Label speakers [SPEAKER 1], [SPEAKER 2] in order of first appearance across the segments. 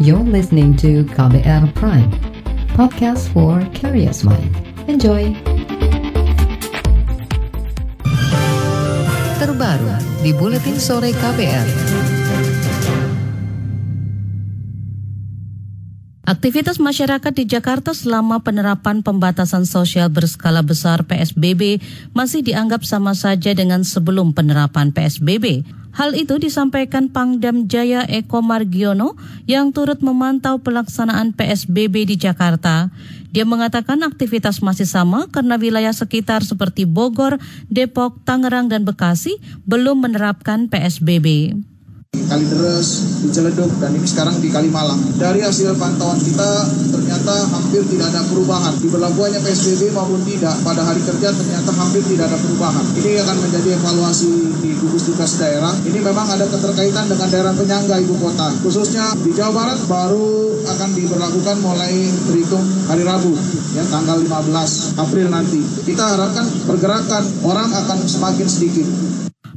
[SPEAKER 1] You're listening to KBR Prime, podcast for curious mind. Enjoy!
[SPEAKER 2] Terbaru di Buletin Sore KBR. Aktivitas masyarakat di Jakarta selama penerapan pembatasan sosial berskala besar PSBB masih dianggap sama saja dengan sebelum penerapan PSBB. Hal itu disampaikan Pangdam Jaya Eko Margiono yang turut memantau pelaksanaan PSBB di Jakarta. Dia mengatakan aktivitas masih sama karena wilayah sekitar seperti Bogor, Depok, Tangerang, dan Bekasi belum menerapkan PSBB.
[SPEAKER 3] Kalideres, di Ciledug, dan ini sekarang di Kalimalang. Dari hasil pantauan kita, ternyata hampir tidak ada perubahan. Di berlakuannya PSBB maupun tidak, pada hari kerja ternyata hampir tidak ada perubahan. Ini akan menjadi evaluasi di gugus tugas daerah. Ini memang ada keterkaitan dengan daerah penyangga ibu kota. Khususnya di Jawa Barat baru akan diberlakukan mulai berhitung hari Rabu, ya tanggal 15 April nanti. Kita harapkan pergerakan orang akan semakin sedikit.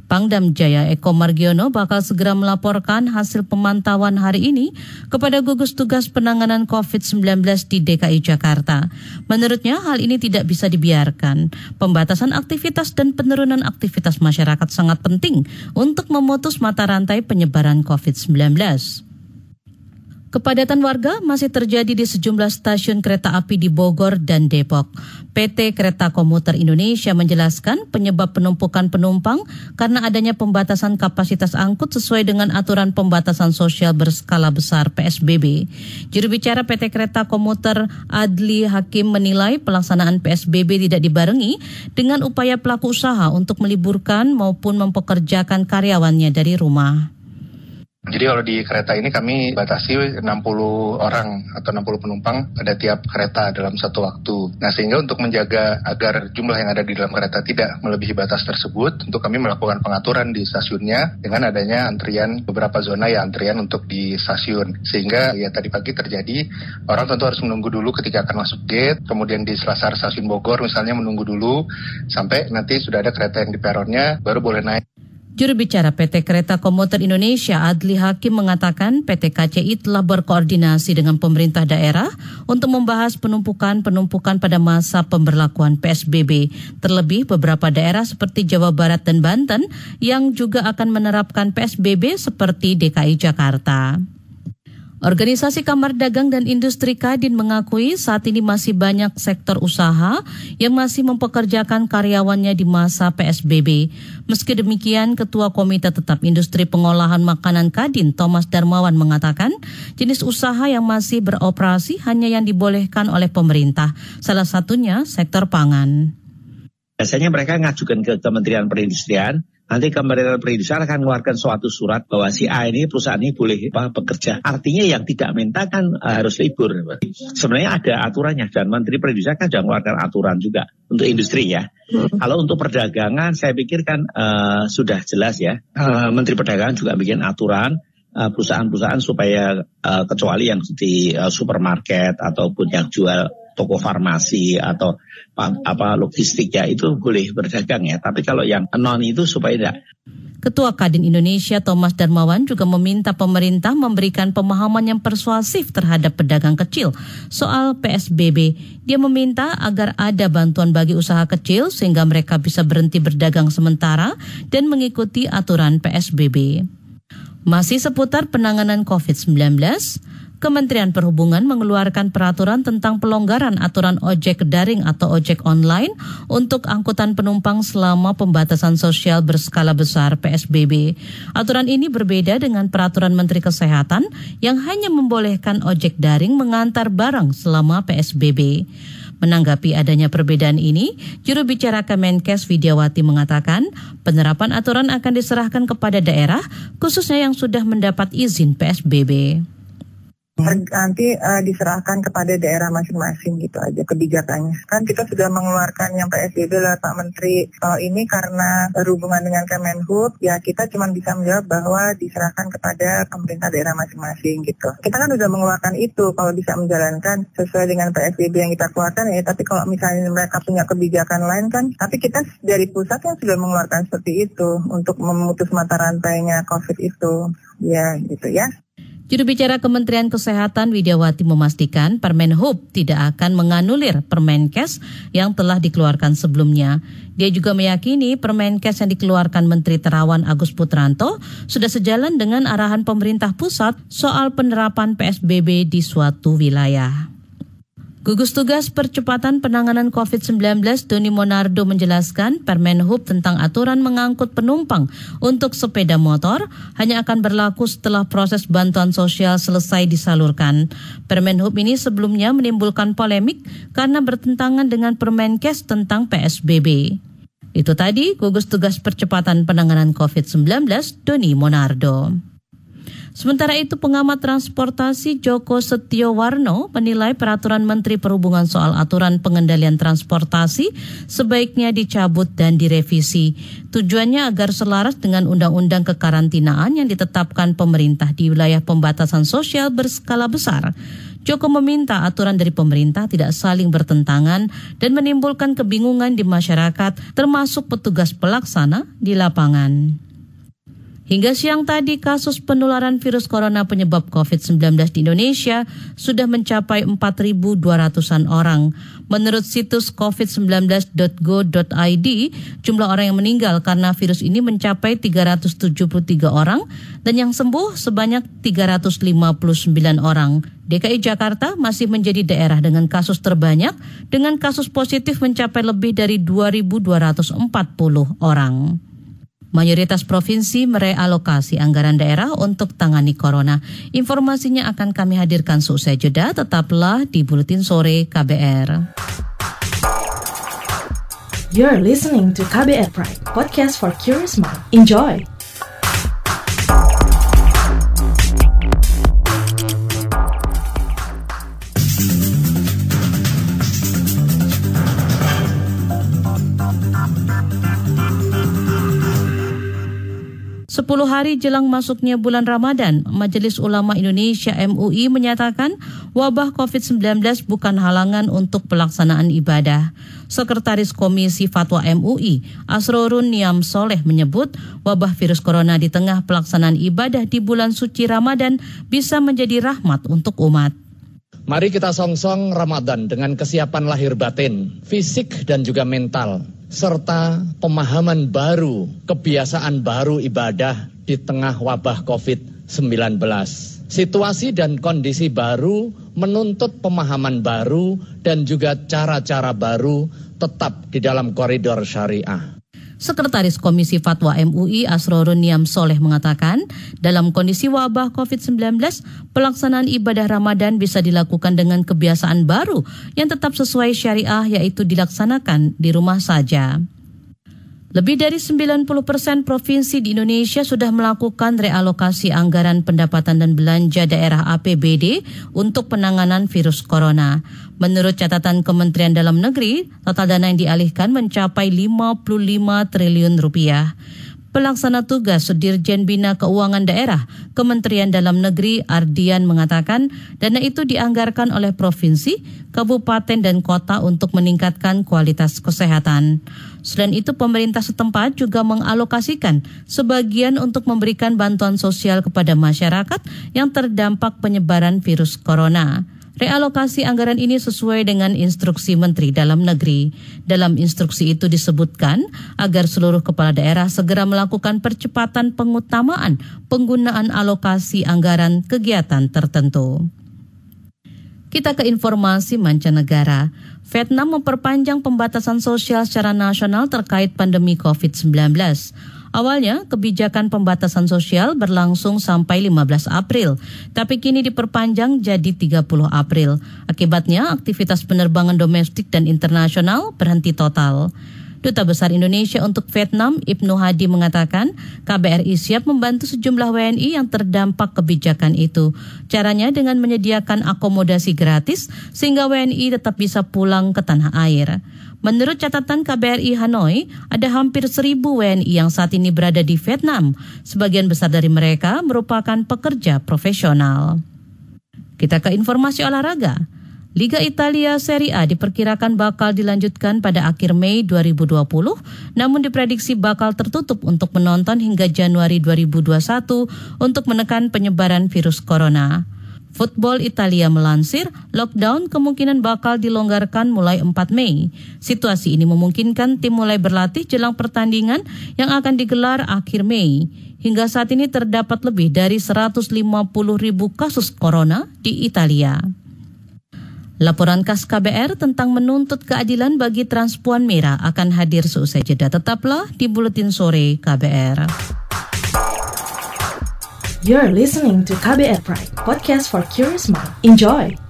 [SPEAKER 2] Pangdam Jaya Eko Margiono bakal segera melaporkan hasil pemantauan hari ini kepada gugus tugas penanganan COVID-19 di DKI Jakarta. Menurutnya hal ini tidak bisa dibiarkan. Pembatasan aktivitas dan penurunan aktivitas masyarakat sangat penting untuk memutus mata rantai penyebaran COVID-19. Kepadatan warga masih terjadi di sejumlah stasiun kereta api di Bogor dan Depok. PT Kereta Komuter Indonesia menjelaskan penyebab penumpukan penumpang karena adanya pembatasan kapasitas angkut sesuai dengan aturan pembatasan sosial berskala besar PSBB. Juru bicara PT Kereta Komuter Adli Hakim menilai pelaksanaan PSBB tidak dibarengi dengan upaya pelaku usaha untuk meliburkan maupun mempekerjakan karyawannya dari rumah.
[SPEAKER 4] Jadi kalau di kereta ini kami batasi 60 orang atau 60 penumpang pada tiap kereta dalam satu waktu. Nah sehingga untuk menjaga agar jumlah yang ada di dalam kereta tidak melebihi batas tersebut, untuk kami melakukan pengaturan di stasiunnya dengan adanya antrian beberapa zona ya antrian untuk di stasiun. Sehingga ya tadi pagi terjadi orang tentu harus menunggu dulu ketika akan masuk gate, kemudian di selasar stasiun Bogor misalnya menunggu dulu sampai nanti sudah ada kereta yang di peronnya baru boleh naik.
[SPEAKER 2] Juru bicara PT Kereta Komuter Indonesia Adli Hakim mengatakan PT KCI telah berkoordinasi dengan pemerintah daerah untuk membahas penumpukan-penumpukan pada masa pemberlakuan PSBB. Terlebih beberapa daerah seperti Jawa Barat dan Banten yang juga akan menerapkan PSBB seperti DKI Jakarta. Organisasi Kamar Dagang dan Industri Kadin mengakui saat ini masih banyak sektor usaha yang masih mempekerjakan karyawannya di masa PSBB. Meski demikian, Ketua Komite Tetap Industri Pengolahan Makanan Kadin Thomas Darmawan mengatakan jenis usaha yang masih beroperasi hanya yang dibolehkan oleh pemerintah, salah satunya sektor pangan.
[SPEAKER 5] Biasanya mereka ngajukan ke Kementerian Perindustrian, nanti Kementerian Perindustrian akan mengeluarkan suatu surat bahwa si A ini perusahaan ini boleh apa, bekerja. Artinya yang tidak minta kan uh, harus libur. Sebenarnya ada aturannya dan Menteri Perindustrian kan sudah mengeluarkan aturan juga untuk industri ya. Hmm. Kalau untuk perdagangan saya pikir kan uh, sudah jelas ya. Uh, Menteri Perdagangan juga bikin aturan perusahaan-perusahaan supaya uh, kecuali yang di uh, supermarket ataupun yang jual toko farmasi atau apa logistik ya itu boleh berdagang ya. Tapi kalau yang non itu supaya tidak.
[SPEAKER 2] Ketua Kadin Indonesia Thomas Darmawan juga meminta pemerintah memberikan pemahaman yang persuasif terhadap pedagang kecil soal PSBB. Dia meminta agar ada bantuan bagi usaha kecil sehingga mereka bisa berhenti berdagang sementara dan mengikuti aturan PSBB. Masih seputar penanganan COVID-19, Kementerian Perhubungan mengeluarkan peraturan tentang pelonggaran aturan ojek daring atau ojek online untuk angkutan penumpang selama pembatasan sosial berskala besar PSBB. Aturan ini berbeda dengan peraturan Menteri Kesehatan yang hanya membolehkan ojek daring mengantar barang selama PSBB. Menanggapi adanya perbedaan ini, juru bicara Kemenkes Widiawati mengatakan penerapan aturan akan diserahkan kepada daerah khususnya yang sudah mendapat izin PSBB
[SPEAKER 6] nanti uh, diserahkan kepada daerah masing-masing gitu aja kebijakannya. Kan kita sudah mengeluarkan yang PSBB lah Pak Menteri. Kalau ini karena berhubungan dengan Kemenhub, ya kita cuma bisa menjawab bahwa diserahkan kepada pemerintah daerah masing-masing gitu. Kita kan sudah mengeluarkan itu kalau bisa menjalankan sesuai dengan PSBB yang kita keluarkan ya. Tapi kalau misalnya mereka punya kebijakan lain kan, tapi kita dari pusat yang sudah mengeluarkan seperti itu untuk memutus mata rantainya COVID itu. Ya gitu ya.
[SPEAKER 2] Juru bicara Kementerian Kesehatan Widiawati memastikan Permen Hub tidak akan menganulir Permenkes yang telah dikeluarkan sebelumnya. Dia juga meyakini Permenkes yang dikeluarkan Menteri Terawan Agus Putranto sudah sejalan dengan arahan pemerintah pusat soal penerapan PSBB di suatu wilayah. Gugus Tugas Percepatan Penanganan COVID-19 Doni Monardo menjelaskan Permen Hub tentang aturan mengangkut penumpang untuk sepeda motor hanya akan berlaku setelah proses bantuan sosial selesai disalurkan. Permen Hub ini sebelumnya menimbulkan polemik karena bertentangan dengan Permenkes tentang PSBB. Itu tadi Gugus Tugas Percepatan Penanganan COVID-19 Doni Monardo. Sementara itu pengamat transportasi Joko Setiowarno menilai peraturan Menteri Perhubungan soal aturan pengendalian transportasi sebaiknya dicabut dan direvisi. Tujuannya agar selaras dengan undang-undang kekarantinaan yang ditetapkan pemerintah di wilayah pembatasan sosial berskala besar. Joko meminta aturan dari pemerintah tidak saling bertentangan dan menimbulkan kebingungan di masyarakat termasuk petugas pelaksana di lapangan. Hingga siang tadi kasus penularan virus corona penyebab COVID-19 di Indonesia sudah mencapai 4.200-an orang. Menurut situs covid19.go.id, jumlah orang yang meninggal karena virus ini mencapai 373 orang dan yang sembuh sebanyak 359 orang. DKI Jakarta masih menjadi daerah dengan kasus terbanyak dengan kasus positif mencapai lebih dari 2.240 orang. Mayoritas provinsi merealokasi anggaran daerah untuk tangani corona. Informasinya akan kami hadirkan seusai jeda, tetaplah di Buletin Sore KBR.
[SPEAKER 7] You're listening to KBR Pride, podcast for curious mind. Enjoy!
[SPEAKER 2] 10 hari jelang masuknya bulan Ramadan, Majelis Ulama Indonesia MUI menyatakan wabah COVID-19 bukan halangan untuk pelaksanaan ibadah. Sekretaris Komisi Fatwa MUI, Asrorun Niam Soleh menyebut wabah virus corona di tengah pelaksanaan ibadah di bulan suci Ramadan bisa menjadi rahmat untuk umat.
[SPEAKER 8] Mari kita song-song Ramadan dengan kesiapan lahir batin, fisik dan juga mental serta pemahaman baru, kebiasaan baru ibadah di tengah wabah COVID-19. Situasi dan kondisi baru menuntut pemahaman baru dan juga cara-cara baru tetap di dalam koridor syariah.
[SPEAKER 2] Sekretaris Komisi Fatwa MUI Asrorun Niam Soleh mengatakan, dalam kondisi wabah COVID-19, pelaksanaan ibadah Ramadan bisa dilakukan dengan kebiasaan baru yang tetap sesuai syariah yaitu dilaksanakan di rumah saja. Lebih dari 90 persen provinsi di Indonesia sudah melakukan realokasi anggaran pendapatan dan belanja daerah APBD untuk penanganan virus corona. Menurut catatan Kementerian Dalam Negeri, total dana yang dialihkan mencapai 55 triliun rupiah. Pelaksana tugas Dirjen Bina Keuangan Daerah Kementerian Dalam Negeri Ardian mengatakan dana itu dianggarkan oleh provinsi, kabupaten dan kota untuk meningkatkan kualitas kesehatan. Selain itu pemerintah setempat juga mengalokasikan sebagian untuk memberikan bantuan sosial kepada masyarakat yang terdampak penyebaran virus corona. Realokasi anggaran ini sesuai dengan instruksi Menteri Dalam Negeri. Dalam instruksi itu disebutkan agar seluruh kepala daerah segera melakukan percepatan pengutamaan penggunaan alokasi anggaran kegiatan tertentu. Kita ke informasi mancanegara. Vietnam memperpanjang pembatasan sosial secara nasional terkait pandemi COVID-19. Awalnya, kebijakan pembatasan sosial berlangsung sampai 15 April, tapi kini diperpanjang jadi 30 April. Akibatnya, aktivitas penerbangan domestik dan internasional berhenti total. Duta Besar Indonesia untuk Vietnam, Ibnu Hadi mengatakan, KBRI siap membantu sejumlah WNI yang terdampak kebijakan itu. Caranya dengan menyediakan akomodasi gratis sehingga WNI tetap bisa pulang ke tanah air. Menurut catatan KBRI Hanoi, ada hampir seribu WNI yang saat ini berada di Vietnam. Sebagian besar dari mereka merupakan pekerja profesional. Kita ke informasi olahraga. Liga Italia Serie A diperkirakan bakal dilanjutkan pada akhir Mei 2020, namun diprediksi bakal tertutup untuk penonton hingga Januari 2021 untuk menekan penyebaran virus corona. Football Italia melansir, lockdown kemungkinan bakal dilonggarkan mulai 4 Mei. Situasi ini memungkinkan tim mulai berlatih jelang pertandingan yang akan digelar akhir Mei. Hingga saat ini terdapat lebih dari 150 ribu kasus corona di Italia. Laporan khas KBR tentang menuntut keadilan bagi transpuan merah akan hadir seusai jeda. Tetaplah di Buletin Sore KBR.
[SPEAKER 7] You're listening to KBR Pride, podcast for curious mind. Enjoy!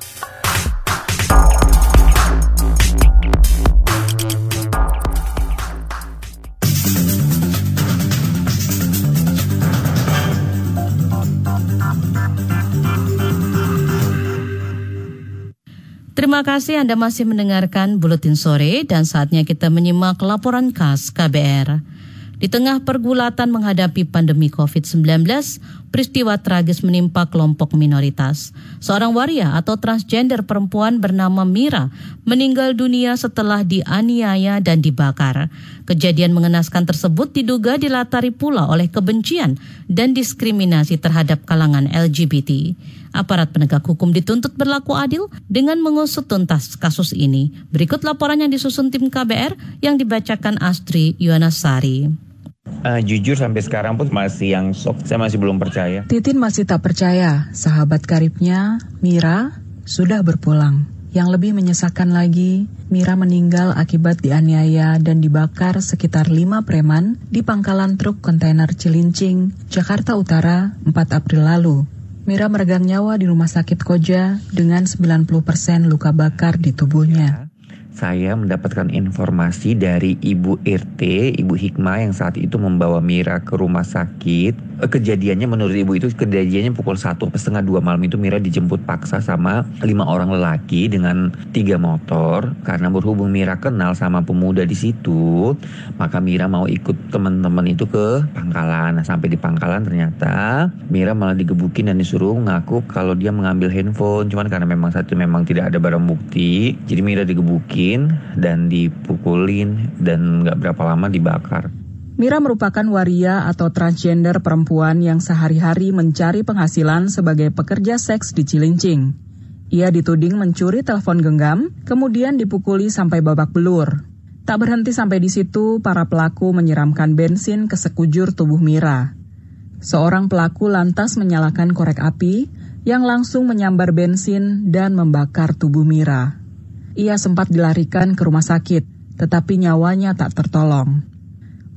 [SPEAKER 2] Terima kasih Anda masih mendengarkan Buletin Sore dan saatnya kita menyimak laporan khas KBR. Di tengah pergulatan menghadapi pandemi COVID-19, peristiwa tragis menimpa kelompok minoritas. Seorang waria atau transgender perempuan bernama Mira meninggal dunia setelah dianiaya dan dibakar. Kejadian mengenaskan tersebut diduga dilatari pula oleh kebencian dan diskriminasi terhadap kalangan LGBT. Aparat penegak hukum dituntut berlaku adil dengan mengusut tuntas kasus ini. Berikut laporan yang disusun tim KBR yang dibacakan Astri Yuwanasari.
[SPEAKER 9] Uh, jujur sampai sekarang pun masih yang shock, saya masih belum percaya.
[SPEAKER 10] Titin masih tak percaya, sahabat karibnya, Mira, sudah berpulang. Yang lebih menyesakan lagi, Mira meninggal akibat dianiaya dan dibakar sekitar lima preman di pangkalan truk kontainer Cilincing, Jakarta Utara, 4 April lalu. Mira meregang nyawa di rumah sakit Koja dengan 90% luka bakar di tubuhnya
[SPEAKER 9] saya mendapatkan informasi dari Ibu RT, Ibu Hikmah yang saat itu membawa Mira ke rumah sakit. Eh, kejadiannya menurut Ibu itu kejadiannya pukul satu setengah dua malam itu Mira dijemput paksa sama lima orang lelaki dengan tiga motor. Karena berhubung Mira kenal sama pemuda di situ, maka Mira mau ikut teman-teman itu ke pangkalan. Nah, sampai di pangkalan ternyata Mira malah digebukin dan disuruh ngaku kalau dia mengambil handphone. Cuman karena memang satu memang tidak ada barang bukti, jadi Mira digebukin dan dipukulin dan nggak berapa lama dibakar.
[SPEAKER 10] Mira merupakan waria atau transgender perempuan yang sehari-hari mencari penghasilan sebagai pekerja seks di Cilincing. Ia dituding mencuri telepon genggam, kemudian dipukuli sampai babak belur. Tak berhenti sampai di situ, para pelaku menyiramkan bensin ke sekujur tubuh Mira. Seorang pelaku lantas menyalakan korek api yang langsung menyambar bensin dan membakar tubuh Mira. Ia sempat dilarikan ke rumah sakit, tetapi nyawanya tak tertolong.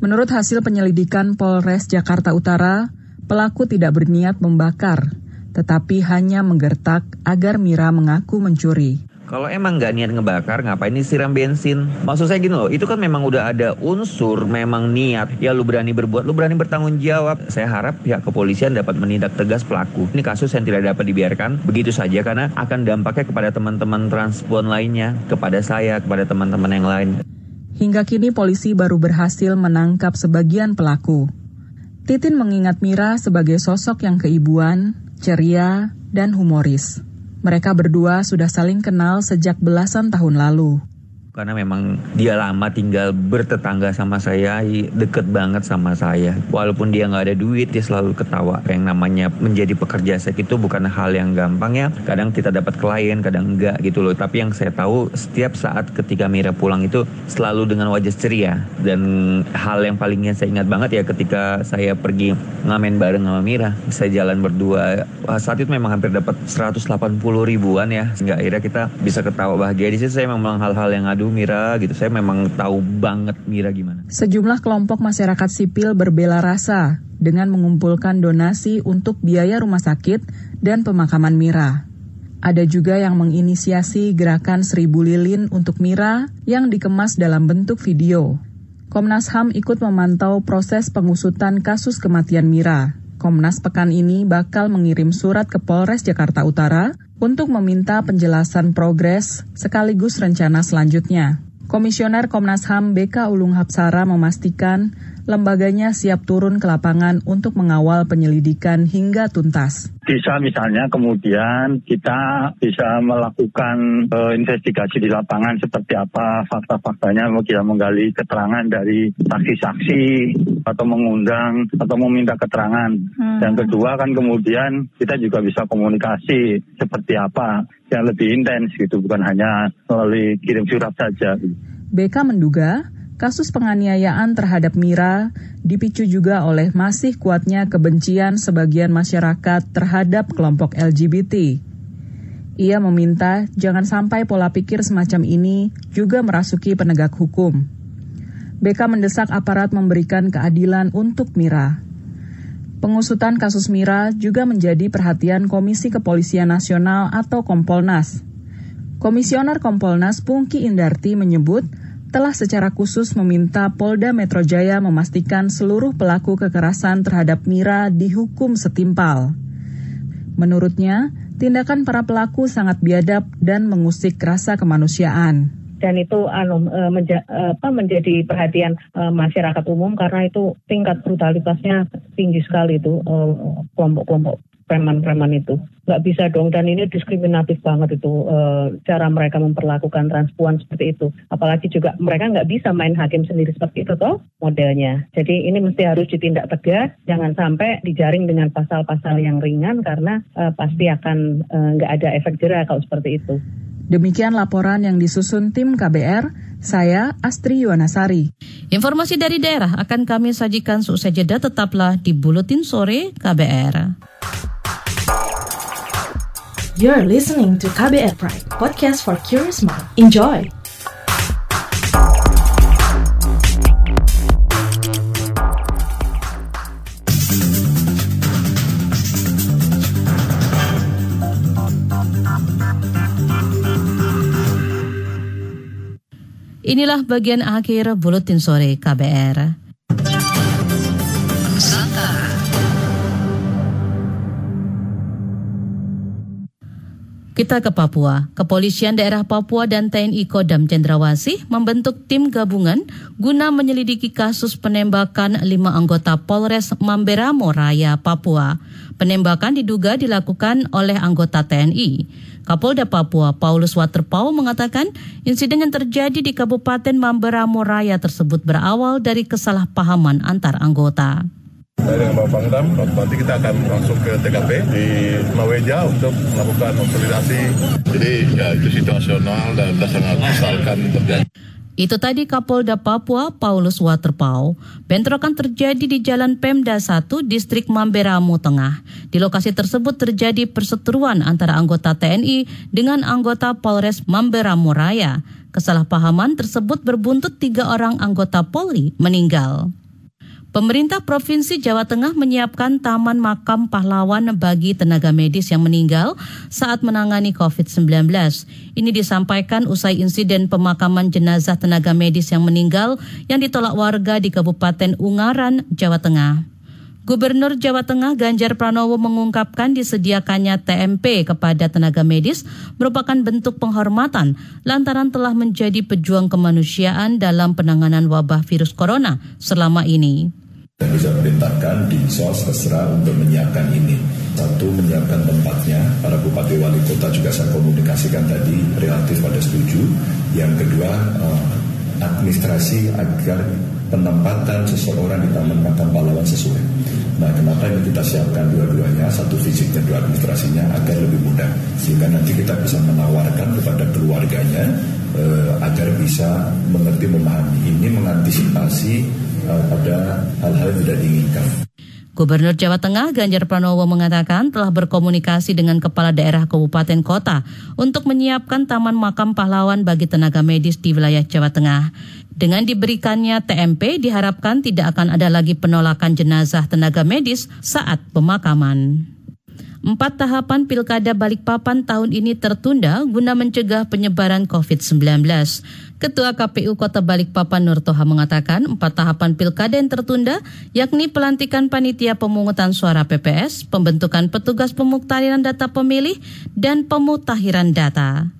[SPEAKER 10] Menurut hasil penyelidikan Polres Jakarta Utara, pelaku tidak berniat membakar, tetapi hanya menggertak agar Mira mengaku mencuri.
[SPEAKER 9] Kalau emang nggak niat ngebakar, ngapain disiram bensin? Maksud saya gini loh, itu kan memang udah ada unsur memang niat. Ya lu berani berbuat, lu berani bertanggung jawab. Saya harap pihak kepolisian dapat menindak tegas pelaku. Ini kasus yang tidak dapat dibiarkan begitu saja karena akan dampaknya kepada teman-teman transpon lainnya, kepada saya, kepada teman-teman yang lain.
[SPEAKER 10] Hingga kini polisi baru berhasil menangkap sebagian pelaku. Titin mengingat Mira sebagai sosok yang keibuan, ceria, dan humoris. Mereka berdua sudah saling kenal sejak belasan tahun lalu
[SPEAKER 9] karena memang dia lama tinggal bertetangga sama saya deket banget sama saya. Walaupun dia nggak ada duit dia selalu ketawa. Yang namanya menjadi pekerja seks itu bukan hal yang gampang ya. Kadang kita dapat klien kadang enggak gitu loh. Tapi yang saya tahu setiap saat ketika Mira pulang itu selalu dengan wajah ceria. Dan hal yang palingnya saya ingat banget ya ketika saya pergi ngamen bareng sama Mira saya jalan berdua. Saat itu memang hampir dapat 180 ribuan ya. Sehingga akhirnya kita bisa ketawa bahagia. Di situ saya memang hal-hal yang adu Mira gitu. Saya memang tahu banget Mira gimana.
[SPEAKER 10] Sejumlah kelompok masyarakat sipil berbela rasa dengan mengumpulkan donasi untuk biaya rumah sakit dan pemakaman Mira. Ada juga yang menginisiasi gerakan seribu lilin untuk Mira yang dikemas dalam bentuk video. Komnas HAM ikut memantau proses pengusutan kasus kematian Mira. Komnas pekan ini bakal mengirim surat ke Polres Jakarta Utara untuk meminta penjelasan progres sekaligus rencana selanjutnya. Komisioner Komnas HAM BK Ulung Hapsara memastikan lembaganya siap turun ke lapangan untuk mengawal penyelidikan hingga tuntas.
[SPEAKER 11] Bisa misalnya kemudian kita bisa melakukan uh, investigasi di lapangan seperti apa fakta-faktanya, kita menggali keterangan dari saksi-saksi atau mengundang atau meminta keterangan. Hmm. Yang kedua kan kemudian kita juga bisa komunikasi seperti apa yang lebih intens gitu, bukan hanya melalui kirim surat saja.
[SPEAKER 10] BK menduga kasus penganiayaan terhadap Mira dipicu juga oleh masih kuatnya kebencian sebagian masyarakat terhadap kelompok LGBT. Ia meminta jangan sampai pola pikir semacam ini juga merasuki penegak hukum. BK mendesak aparat memberikan keadilan untuk Mira. Pengusutan kasus Mira juga menjadi perhatian Komisi Kepolisian Nasional atau Kompolnas. Komisioner Kompolnas Pungki Indarti menyebut telah secara khusus meminta Polda Metro Jaya memastikan seluruh pelaku kekerasan terhadap Mira dihukum setimpal. Menurutnya, tindakan para pelaku sangat biadab dan mengusik rasa kemanusiaan
[SPEAKER 12] dan itu anu e, menja, e, apa, menjadi perhatian e, masyarakat umum karena itu tingkat brutalitasnya tinggi sekali itu kelompok-kelompok preman-preman itu. Nggak bisa dong dan ini diskriminatif banget itu e, cara mereka memperlakukan transpuan seperti itu. Apalagi juga mereka nggak bisa main hakim sendiri seperti itu toh modelnya. Jadi ini mesti harus ditindak tegas jangan sampai dijaring dengan pasal-pasal yang ringan karena e, pasti akan nggak e, ada efek jerah kalau seperti itu.
[SPEAKER 10] Demikian laporan yang disusun tim KBR, saya Astri Yuwanasari.
[SPEAKER 2] Informasi dari daerah akan kami sajikan seusai jeda. Tetaplah di Buletin Sore KBR.
[SPEAKER 7] You're listening to KBR Pride, podcast for curious mind. Enjoy!
[SPEAKER 2] Inilah bagian akhir Buletin Sore KBR. Kita ke Papua. Kepolisian daerah Papua dan TNI Kodam Cendrawasih membentuk tim gabungan guna menyelidiki kasus penembakan lima anggota Polres Mamberamo Raya, Papua. Penembakan diduga dilakukan oleh anggota TNI. Kapolda Papua Paulus Waterpau mengatakan insiden yang terjadi di Kabupaten Mamberamo Raya tersebut berawal dari kesalahpahaman antar anggota.
[SPEAKER 13] Dari Bapak Pangdam, nanti kita akan langsung ke TKP di Maweja untuk melakukan konsolidasi. Jadi ya itu situasional dan kita sangat misalkan terjadi.
[SPEAKER 2] Itu tadi Kapolda Papua Paulus Waterpau. Bentrokan terjadi di Jalan Pemda 1, Distrik Mamberamo Tengah. Di lokasi tersebut terjadi perseteruan antara anggota TNI dengan anggota Polres Mamberamo Raya. Kesalahpahaman tersebut berbuntut tiga orang anggota Polri meninggal. Pemerintah Provinsi Jawa Tengah menyiapkan taman makam pahlawan bagi tenaga medis yang meninggal saat menangani COVID-19. Ini disampaikan usai insiden pemakaman jenazah tenaga medis yang meninggal yang ditolak warga di Kabupaten Ungaran, Jawa Tengah. Gubernur Jawa Tengah Ganjar Pranowo mengungkapkan disediakannya TMP kepada tenaga medis merupakan bentuk penghormatan lantaran telah menjadi pejuang kemanusiaan dalam penanganan wabah virus corona selama ini.
[SPEAKER 14] Saya bisa perintahkan di SOS terserah untuk menyiapkan ini. Satu, menyiapkan tempatnya. Para bupati wali kota juga saya komunikasikan tadi relatif pada setuju. Yang kedua, eh, administrasi agar penempatan seseorang di Taman Makam Pahlawan sesuai. Nah, kenapa ini kita siapkan dua-duanya, satu fisik dan dua administrasinya agar lebih mudah, sehingga nanti kita bisa menawarkan kepada keluarganya eh, agar bisa mengerti memahami. Ini mengantisipasi pada hal-hal yang tidak diinginkan.
[SPEAKER 2] Gubernur Jawa Tengah Ganjar Pranowo mengatakan telah berkomunikasi dengan kepala daerah kabupaten kota untuk menyiapkan taman makam pahlawan bagi tenaga medis di wilayah Jawa Tengah. Dengan diberikannya TMP diharapkan tidak akan ada lagi penolakan jenazah tenaga medis saat pemakaman. Empat tahapan Pilkada Balikpapan tahun ini tertunda guna mencegah penyebaran COVID-19. Ketua KPU Kota Balikpapan Nur Toha mengatakan empat tahapan pilkada yang tertunda yakni pelantikan panitia pemungutan suara PPS, pembentukan petugas pemuktaran data pemilih, dan pemutahiran data.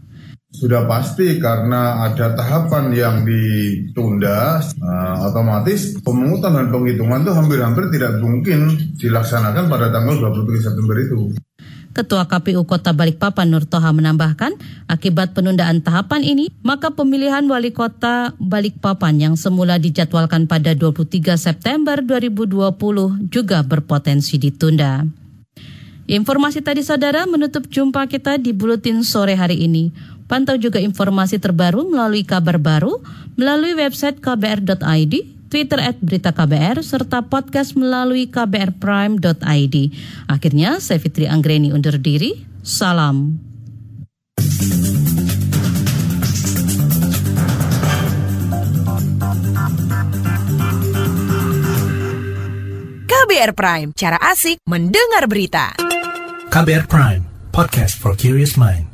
[SPEAKER 15] Sudah pasti karena ada tahapan yang ditunda, uh, otomatis pemungutan dan penghitungan itu hampir-hampir tidak mungkin dilaksanakan pada tanggal 23 September itu.
[SPEAKER 2] Ketua KPU Kota Balikpapan Nur Toha menambahkan, akibat penundaan tahapan ini, maka pemilihan wali kota Balikpapan yang semula dijadwalkan pada 23 September 2020 juga berpotensi ditunda. Informasi tadi saudara menutup jumpa kita di Buletin sore hari ini. Pantau juga informasi terbaru melalui kabar baru, melalui website kbr.id, Twitter at Berita KBR, serta podcast melalui kbrprime.id. Akhirnya, saya Fitri Anggreni undur diri. Salam.
[SPEAKER 16] KBR Prime, cara asik mendengar berita.
[SPEAKER 17] KBR Prime, podcast for curious mind.